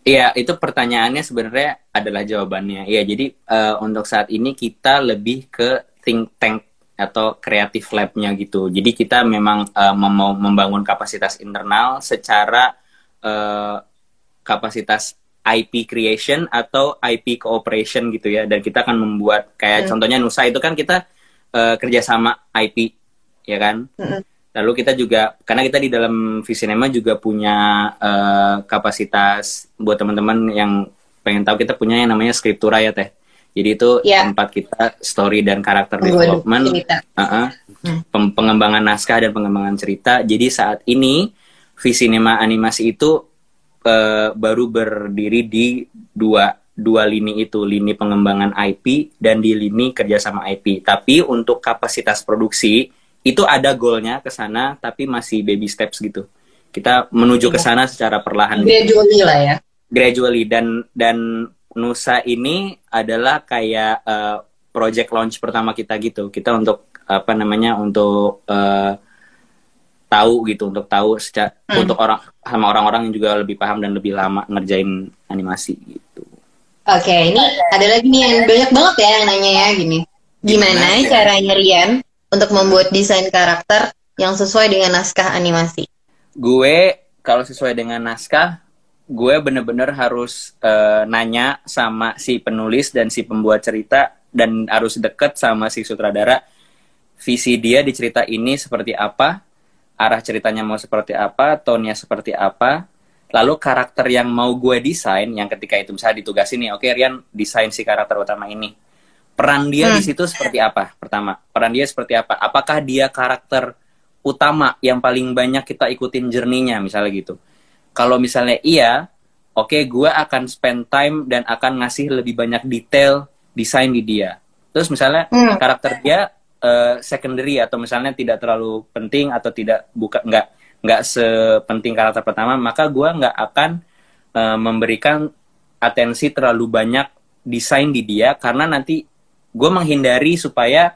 Iya, itu pertanyaannya sebenarnya adalah jawabannya. Iya, jadi uh, untuk saat ini kita lebih ke think tank atau kreatif labnya gitu. Jadi kita memang uh, mau membangun kapasitas internal secara uh, kapasitas IP creation atau IP cooperation gitu ya dan kita akan membuat kayak hmm. contohnya Nusa itu kan kita uh, kerjasama IP ya kan hmm. lalu kita juga karena kita di dalam Visinema juga punya uh, kapasitas buat teman-teman yang pengen tahu kita punya yang namanya skriptura ya teh jadi itu yeah. tempat kita story dan karakter development uh -uh, hmm. pengembangan naskah dan pengembangan cerita jadi saat ini Visinema animasi itu uh, baru berdiri di dua dua lini itu, lini pengembangan IP dan di lini kerjasama IP. Tapi untuk kapasitas produksi itu ada goalnya ke sana, tapi masih baby steps gitu. Kita menuju ke sana secara perlahan. Gitu. Gradually lah ya. Gradually dan dan Nusa ini adalah kayak uh, project launch pertama kita gitu. Kita untuk apa namanya untuk uh, tahu gitu untuk tahu secara hmm. untuk orang sama orang-orang yang juga lebih paham dan lebih lama ngerjain animasi gitu. Oke, okay, ini ada lagi nih yang banyak banget ya yang nanya ya gini. Gimana, Gimana caranya Rian untuk membuat desain karakter yang sesuai dengan naskah animasi? Gue kalau sesuai dengan naskah, gue bener-bener harus uh, nanya sama si penulis dan si pembuat cerita dan harus deket sama si sutradara visi dia di cerita ini seperti apa arah ceritanya mau seperti apa, tone-nya seperti apa, lalu karakter yang mau gue desain, yang ketika itu bisa ditugasin nih, oke okay, Rian desain si karakter utama ini. Peran dia hmm. di situ seperti apa? Pertama, peran dia seperti apa? Apakah dia karakter utama yang paling banyak kita ikutin jerninya, misalnya gitu. Kalau misalnya iya, oke okay, gue akan spend time dan akan ngasih lebih banyak detail desain di dia. Terus misalnya hmm. karakter dia uh, secondary atau misalnya tidak terlalu penting atau tidak buka nggak nggak sepenting karakter pertama maka gue nggak akan uh, memberikan atensi terlalu banyak desain di dia karena nanti gue menghindari supaya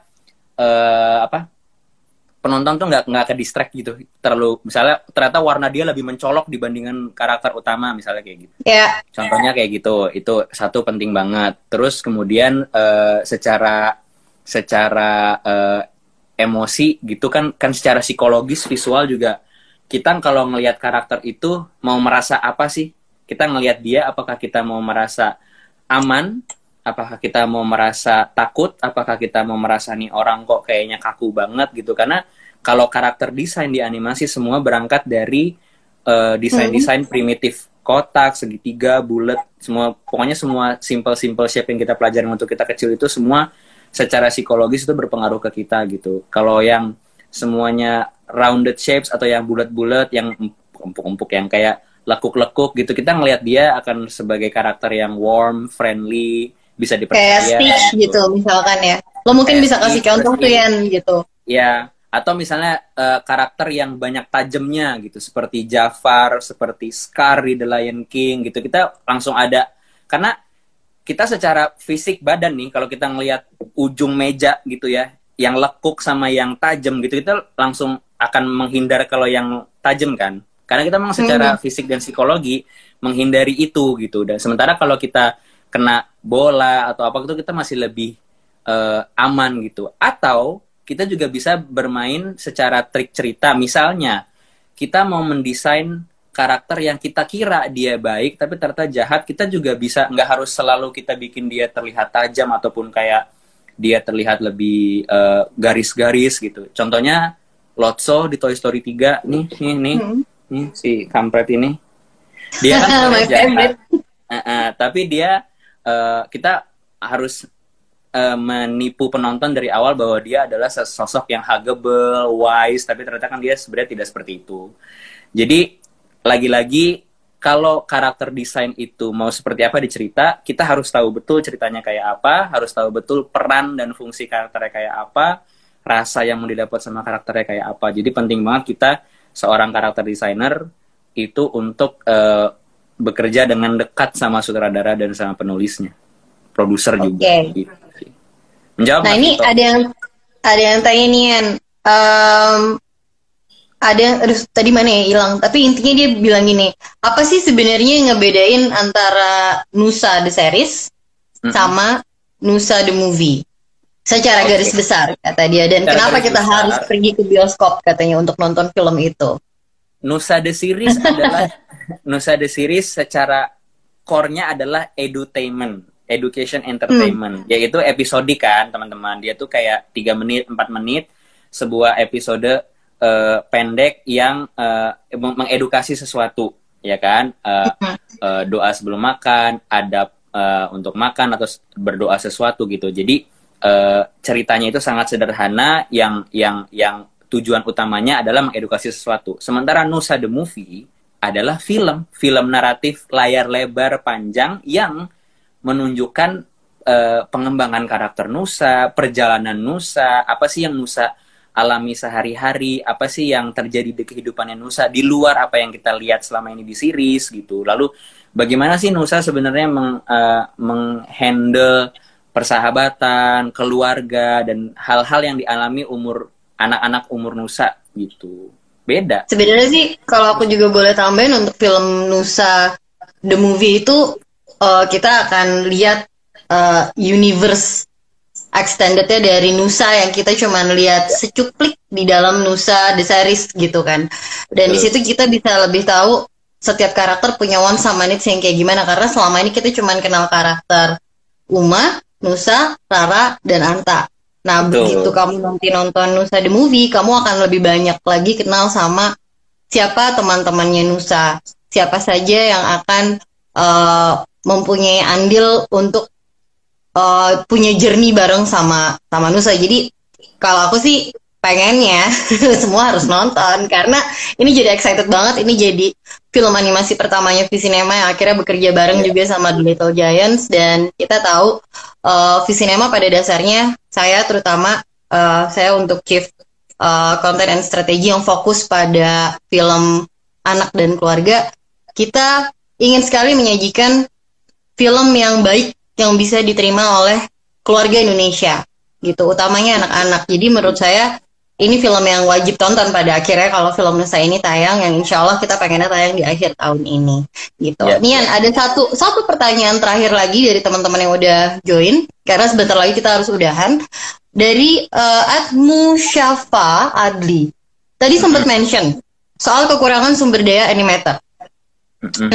uh, apa penonton tuh nggak nggak ke distract gitu. Terlalu misalnya ternyata warna dia lebih mencolok dibandingkan karakter utama misalnya kayak gitu. Yeah. contohnya kayak gitu itu satu penting banget. Terus kemudian uh, secara secara uh, emosi gitu kan kan secara psikologis visual juga. Kita kalau ngelihat karakter itu mau merasa apa sih? Kita ngelihat dia apakah kita mau merasa aman? Apakah kita mau merasa takut? Apakah kita mau merasa nih orang kok kayaknya kaku banget gitu. Karena kalau karakter desain di animasi semua berangkat dari uh, desain-desain hmm. primitif kotak, segitiga, bulat, semua pokoknya semua simple-simple shape yang kita pelajari untuk kita kecil itu semua secara psikologis itu berpengaruh ke kita gitu. Kalau yang semuanya rounded shapes atau yang bulat-bulat, yang empuk-empuk, yang kayak lekuk-lekuk gitu, kita ngelihat dia akan sebagai karakter yang warm, friendly, bisa dipercaya. Kayak Stitch gitu. gitu misalkan ya. Lo mungkin kayak bisa kasih contoh tuh yang gitu. Ya, atau misalnya uh, karakter yang banyak tajamnya gitu, seperti Jafar, seperti Scar di The Lion King gitu. Kita langsung ada karena kita secara fisik badan nih kalau kita ngelihat ujung meja gitu ya yang lekuk sama yang tajam gitu kita langsung akan menghindar kalau yang tajam kan. Karena kita memang secara hmm. fisik dan psikologi menghindari itu gitu. Dan sementara kalau kita kena bola atau apa itu kita masih lebih uh, aman gitu. Atau kita juga bisa bermain secara trik cerita. Misalnya kita mau mendesain karakter yang kita kira dia baik tapi ternyata jahat kita juga bisa nggak harus selalu kita bikin dia terlihat tajam ataupun kayak dia terlihat lebih uh, garis-garis gitu contohnya Lotso di Toy Story 3 nih nih nih, hmm. nih si kampret ini dia kan jahat uh, uh, tapi dia uh, kita harus uh, menipu penonton dari awal bahwa dia adalah sosok yang huggable, wise, tapi ternyata kan dia sebenarnya tidak seperti itu. Jadi lagi-lagi kalau karakter desain itu mau seperti apa dicerita, kita harus tahu betul ceritanya kayak apa, harus tahu betul peran dan fungsi karakternya kayak apa, rasa yang mau didapat sama karakternya kayak apa. Jadi penting banget kita seorang karakter desainer itu untuk uh, bekerja dengan dekat sama sutradara dan sama penulisnya, produser okay. juga. Gitu. Menjawab. Nah ini ada yang ada yang tanya nih, um, ada aduh, tadi mana ya hilang tapi intinya dia bilang gini apa sih sebenarnya yang ngebedain antara Nusa the series mm-hmm. sama Nusa the movie secara okay. garis besar kata dia dan secara kenapa kita besar. harus pergi ke bioskop katanya untuk nonton film itu Nusa the series adalah Nusa the series secara core-nya adalah edutainment education entertainment hmm. yaitu episodik kan teman-teman dia tuh kayak tiga menit empat menit sebuah episode uh, pendek yang uh, mengedukasi sesuatu ya kan? Uh, uh, doa sebelum makan adab uh, untuk makan atau berdoa sesuatu gitu. Jadi uh, ceritanya itu sangat sederhana yang yang yang tujuan utamanya adalah mengedukasi sesuatu. Sementara Nusa the Movie adalah film film naratif layar lebar panjang yang menunjukkan uh, pengembangan karakter Nusa, perjalanan Nusa, apa sih yang Nusa alami sehari-hari, apa sih yang terjadi di kehidupannya Nusa di luar apa yang kita lihat selama ini di series gitu. Lalu bagaimana sih Nusa sebenarnya meng, uh, menghandle persahabatan, keluarga dan hal-hal yang dialami umur anak-anak umur Nusa gitu. Beda. Sebenarnya sih kalau aku juga boleh tambahin untuk film Nusa the movie itu uh, kita akan lihat uh, universe extendednya dari Nusa yang kita cuma lihat secuplik di dalam Nusa the series gitu kan. Dan di situ kita bisa lebih tahu setiap karakter punya one sama needs yang kayak gimana karena selama ini kita cuma kenal karakter Uma, Nusa, Rara, dan Anta. Nah, Betul. begitu kamu nanti nonton Nusa the movie, kamu akan lebih banyak lagi kenal sama siapa teman-temannya Nusa, siapa saja yang akan uh, mempunyai andil untuk uh, punya journey bareng sama sama Nusa. Jadi kalau aku sih pengennya semua harus nonton karena ini jadi excited banget. Ini jadi film animasi pertamanya Visinema yang akhirnya bekerja bareng yeah. juga sama The Little Giants dan kita tahu uh, Visinema pada dasarnya saya terutama uh, saya untuk chief uh, content and strategi yang fokus pada film anak dan keluarga. Kita ingin sekali menyajikan film yang baik yang bisa diterima oleh keluarga Indonesia gitu. Utamanya anak-anak. Jadi menurut saya ini film yang wajib tonton pada akhirnya. Kalau film Nusa ini tayang yang insya Allah kita pengennya tayang di akhir tahun ini gitu. Yeah. Nian ada satu satu pertanyaan terakhir lagi dari teman-teman yang udah join. Karena sebentar lagi kita harus udahan. Dari uh, Admu Syafa Adli. Tadi sempat mention soal kekurangan sumber daya animator.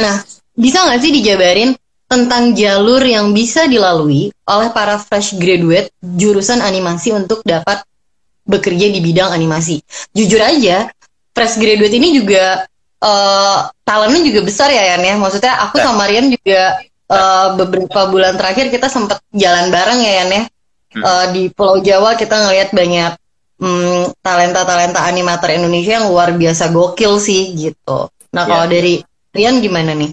Nah bisa nggak sih dijabarin tentang jalur yang bisa dilalui oleh para fresh graduate jurusan animasi untuk dapat bekerja di bidang animasi. Jujur aja, fresh graduate ini juga uh, talentnya juga besar ya Yan ya. Maksudnya aku ya. sama Rian juga uh, beberapa bulan terakhir kita sempat jalan bareng ya Yan ya. Uh, di Pulau Jawa kita ngelihat banyak um, talenta-talenta animator Indonesia yang luar biasa gokil sih gitu. Nah kalau ya. dari Rian gimana nih?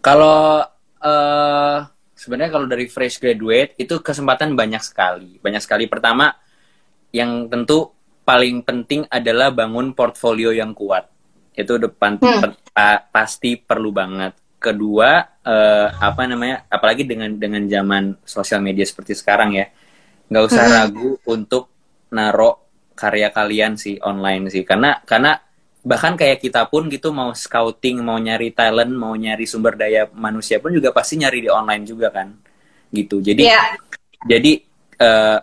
Kalau uh, sebenarnya kalau dari fresh graduate itu kesempatan banyak sekali. Banyak sekali. Pertama, yang tentu paling penting adalah bangun portfolio yang kuat. Itu depan hmm. per, pa, pasti perlu banget. Kedua, uh, apa namanya? Apalagi dengan dengan zaman sosial media seperti sekarang ya, nggak usah hmm. ragu untuk narok karya kalian sih online sih. Karena karena bahkan kayak kita pun gitu mau scouting mau nyari talent mau nyari sumber daya manusia pun juga pasti nyari di online juga kan. Gitu. Jadi yeah. jadi uh,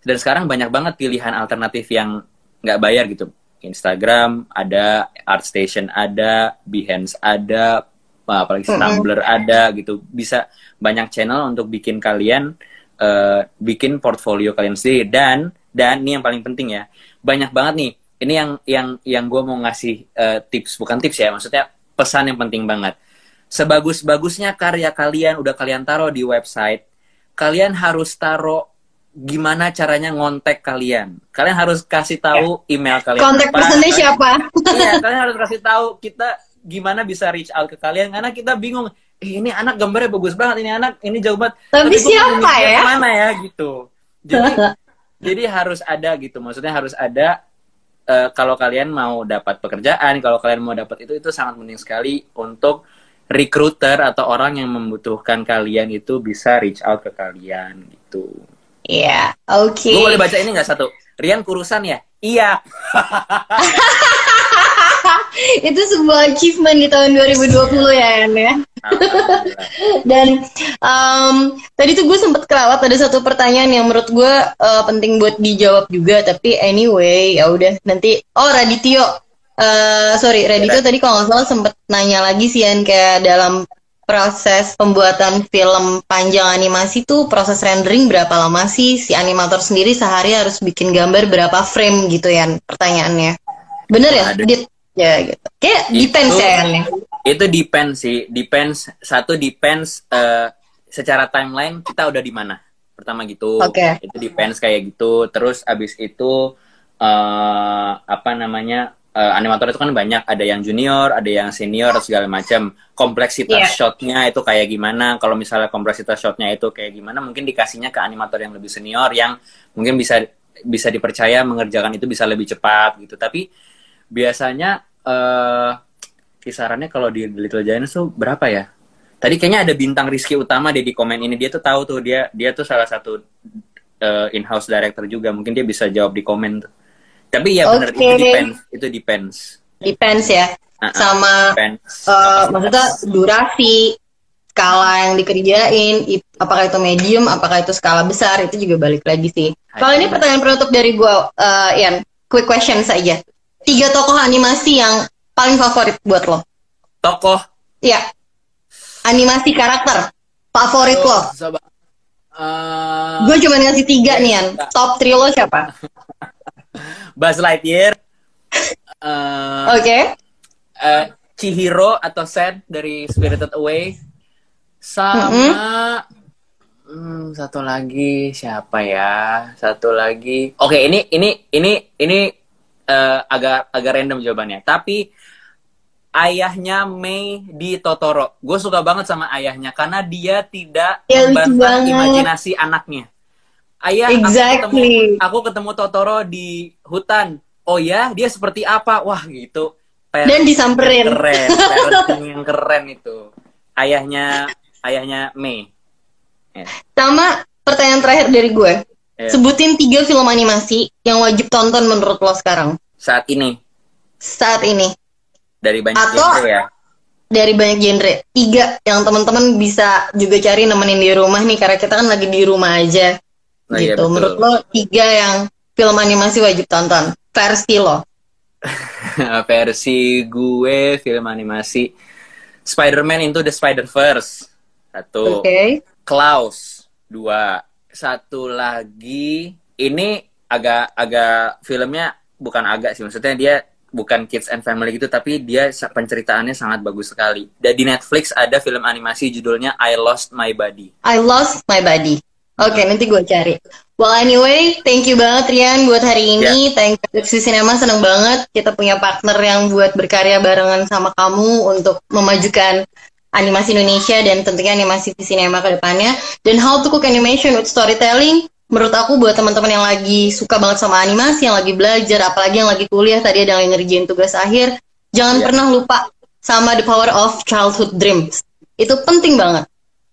dan sekarang banyak banget pilihan alternatif yang nggak bayar gitu. Instagram ada ArtStation ada Behance ada apalagi Tumblr mm -hmm. ada gitu. Bisa banyak channel untuk bikin kalian uh, bikin portfolio kalian sendiri. Dan dan ini yang paling penting ya banyak banget nih ini yang yang yang gue mau ngasih uh, tips bukan tips ya maksudnya pesan yang penting banget. Sebagus-bagusnya karya kalian udah kalian taruh di website kalian harus taruh gimana caranya ngontek kalian. Kalian harus kasih tahu ya. email kalian kontak personnya siapa? Iya kalian harus kasih tahu kita gimana bisa reach out ke kalian karena kita bingung eh, ini anak gambarnya bagus banget ini anak ini jauh banget. Tapi, tapi siapa ya? mana ya gitu. Jadi jadi harus ada gitu maksudnya harus ada uh, kalau kalian mau dapat pekerjaan, kalau kalian mau dapat itu itu sangat penting sekali untuk recruiter atau orang yang membutuhkan kalian itu bisa reach out ke kalian gitu. Iya, yeah, oke. Okay. Gue boleh baca ini nggak satu? Rian kurusan ya? Iya. itu sebuah achievement di tahun 2020 ya Yan ya. Dan um, tadi tuh gue sempet kelewat ada satu pertanyaan yang menurut gue uh, penting buat dijawab juga. Tapi anyway ya udah nanti. Oh Radityo, uh, sorry Radityo tadi kalau nggak salah sempet nanya lagi sih Yan kayak dalam proses pembuatan film panjang animasi tuh proses rendering berapa lama sih si animator sendiri sehari harus bikin gambar berapa frame gitu ya pertanyaannya bener ya Dit ya gitu kayak depends itu, ya kan ya itu depends sih depends satu depends uh, secara timeline kita udah di mana pertama gitu okay. itu depends kayak gitu terus abis itu uh, apa namanya eh, animator itu kan banyak, ada yang junior, ada yang senior segala macam. Kompleksitas Iya. shotnya itu kayak gimana? Kalau misalnya kompleksitas shotnya itu kayak gimana, mungkin dikasihnya ke animator yang lebih senior yang mungkin bisa bisa dipercaya mengerjakan itu bisa lebih cepat gitu. Tapi biasanya eh kisarannya kalau di Little Giants tuh berapa ya? Tadi kayaknya ada bintang Rizky Utama deh di komen ini. Dia tuh tahu tuh dia dia tuh salah satu eh, in-house director juga. Mungkin dia bisa jawab di komen tuh. Tapi ya benar Oke. itu depends, itu depends. Depends ya. Ah, Sama depends. Kapasitas. maksudnya durasi, skala yang dikerjain, it- apakah itu medium, apakah itu skala besar, itu juga balik lagi sih. Kalau ini pertanyaan penutup dari gua, eh, Ian, quick question saja. Tiga tokoh animasi yang paling favorit buat lo? tokoh Iya. Animasi karakter favorit lo. Coba. Eh, Gue cuma ngasih tiga nih, Ian. Top 3 lo siapa? Buzz Lightyear. Eh, Oke. eh, Chihiro atau Sen dari Spirited Away sama hmm, satu lagi siapa ya satu lagi oke ini ini ini ini eh, agak agak random jawabannya. Tapi ayahnya Mei di Totoro. Gue suka banget sama ayahnya karena dia tidak Ya, membantah imajinasi anaknya. Ayah aku ketemu Exactly. aku ketemu Totoro di hutan. Oh ya dia seperti apa? Wah gitu. Dan disamperin. keren parenting yang keren itu. Ayahnya ayahnya Mei. Ya. Sama pertanyaan terakhir dari gue. Ya. Sebutin tiga film animasi yang wajib tonton menurut lo sekarang. saat ini Saat ini. dari banyak Atau- genre ya Dari banyak genre. Tiga yang teman-teman bisa juga cari nemenin di rumah nih. Karena kita kan lagi di rumah aja. Nah, iya, gitu. betul. Menurut lo tiga yang film animasi wajib tonton. Versi lo. versi gue film animasi Spider-Man Into the Spider-Verse satu Oke. Klaus dua satu lagi ini agak agak filmnya bukan agak sih maksudnya dia bukan kids and family gitu tapi dia penceritaannya sangat bagus sekali dan di Netflix ada film animasi judulnya I Lost My Body I lost my body. Oke, nanti gue cari. Well, anyway, thank you banget Rian buat hari ini. Thank you si Cinema seneng banget kita punya partner yang buat berkarya barengan sama kamu untuk memajukan animasi Indonesia dan tentunya animasi di Cinema ke depannya. Dan how to cook animation with storytelling menurut aku buat teman-teman yang lagi suka banget sama animasi, yang lagi belajar, apalagi yang lagi kuliah tadi ada yang ngerjain tugas akhir, jangan Iya. pernah lupa sama the power of childhood dreams. Itu penting banget.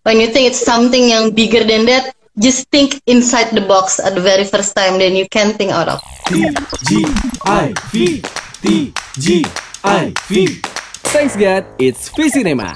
When you think it's something yang bigger than that, just think inside the box at the very first time, then you can think out of. T G I V T G I V. Thanks God, it's V Cinema.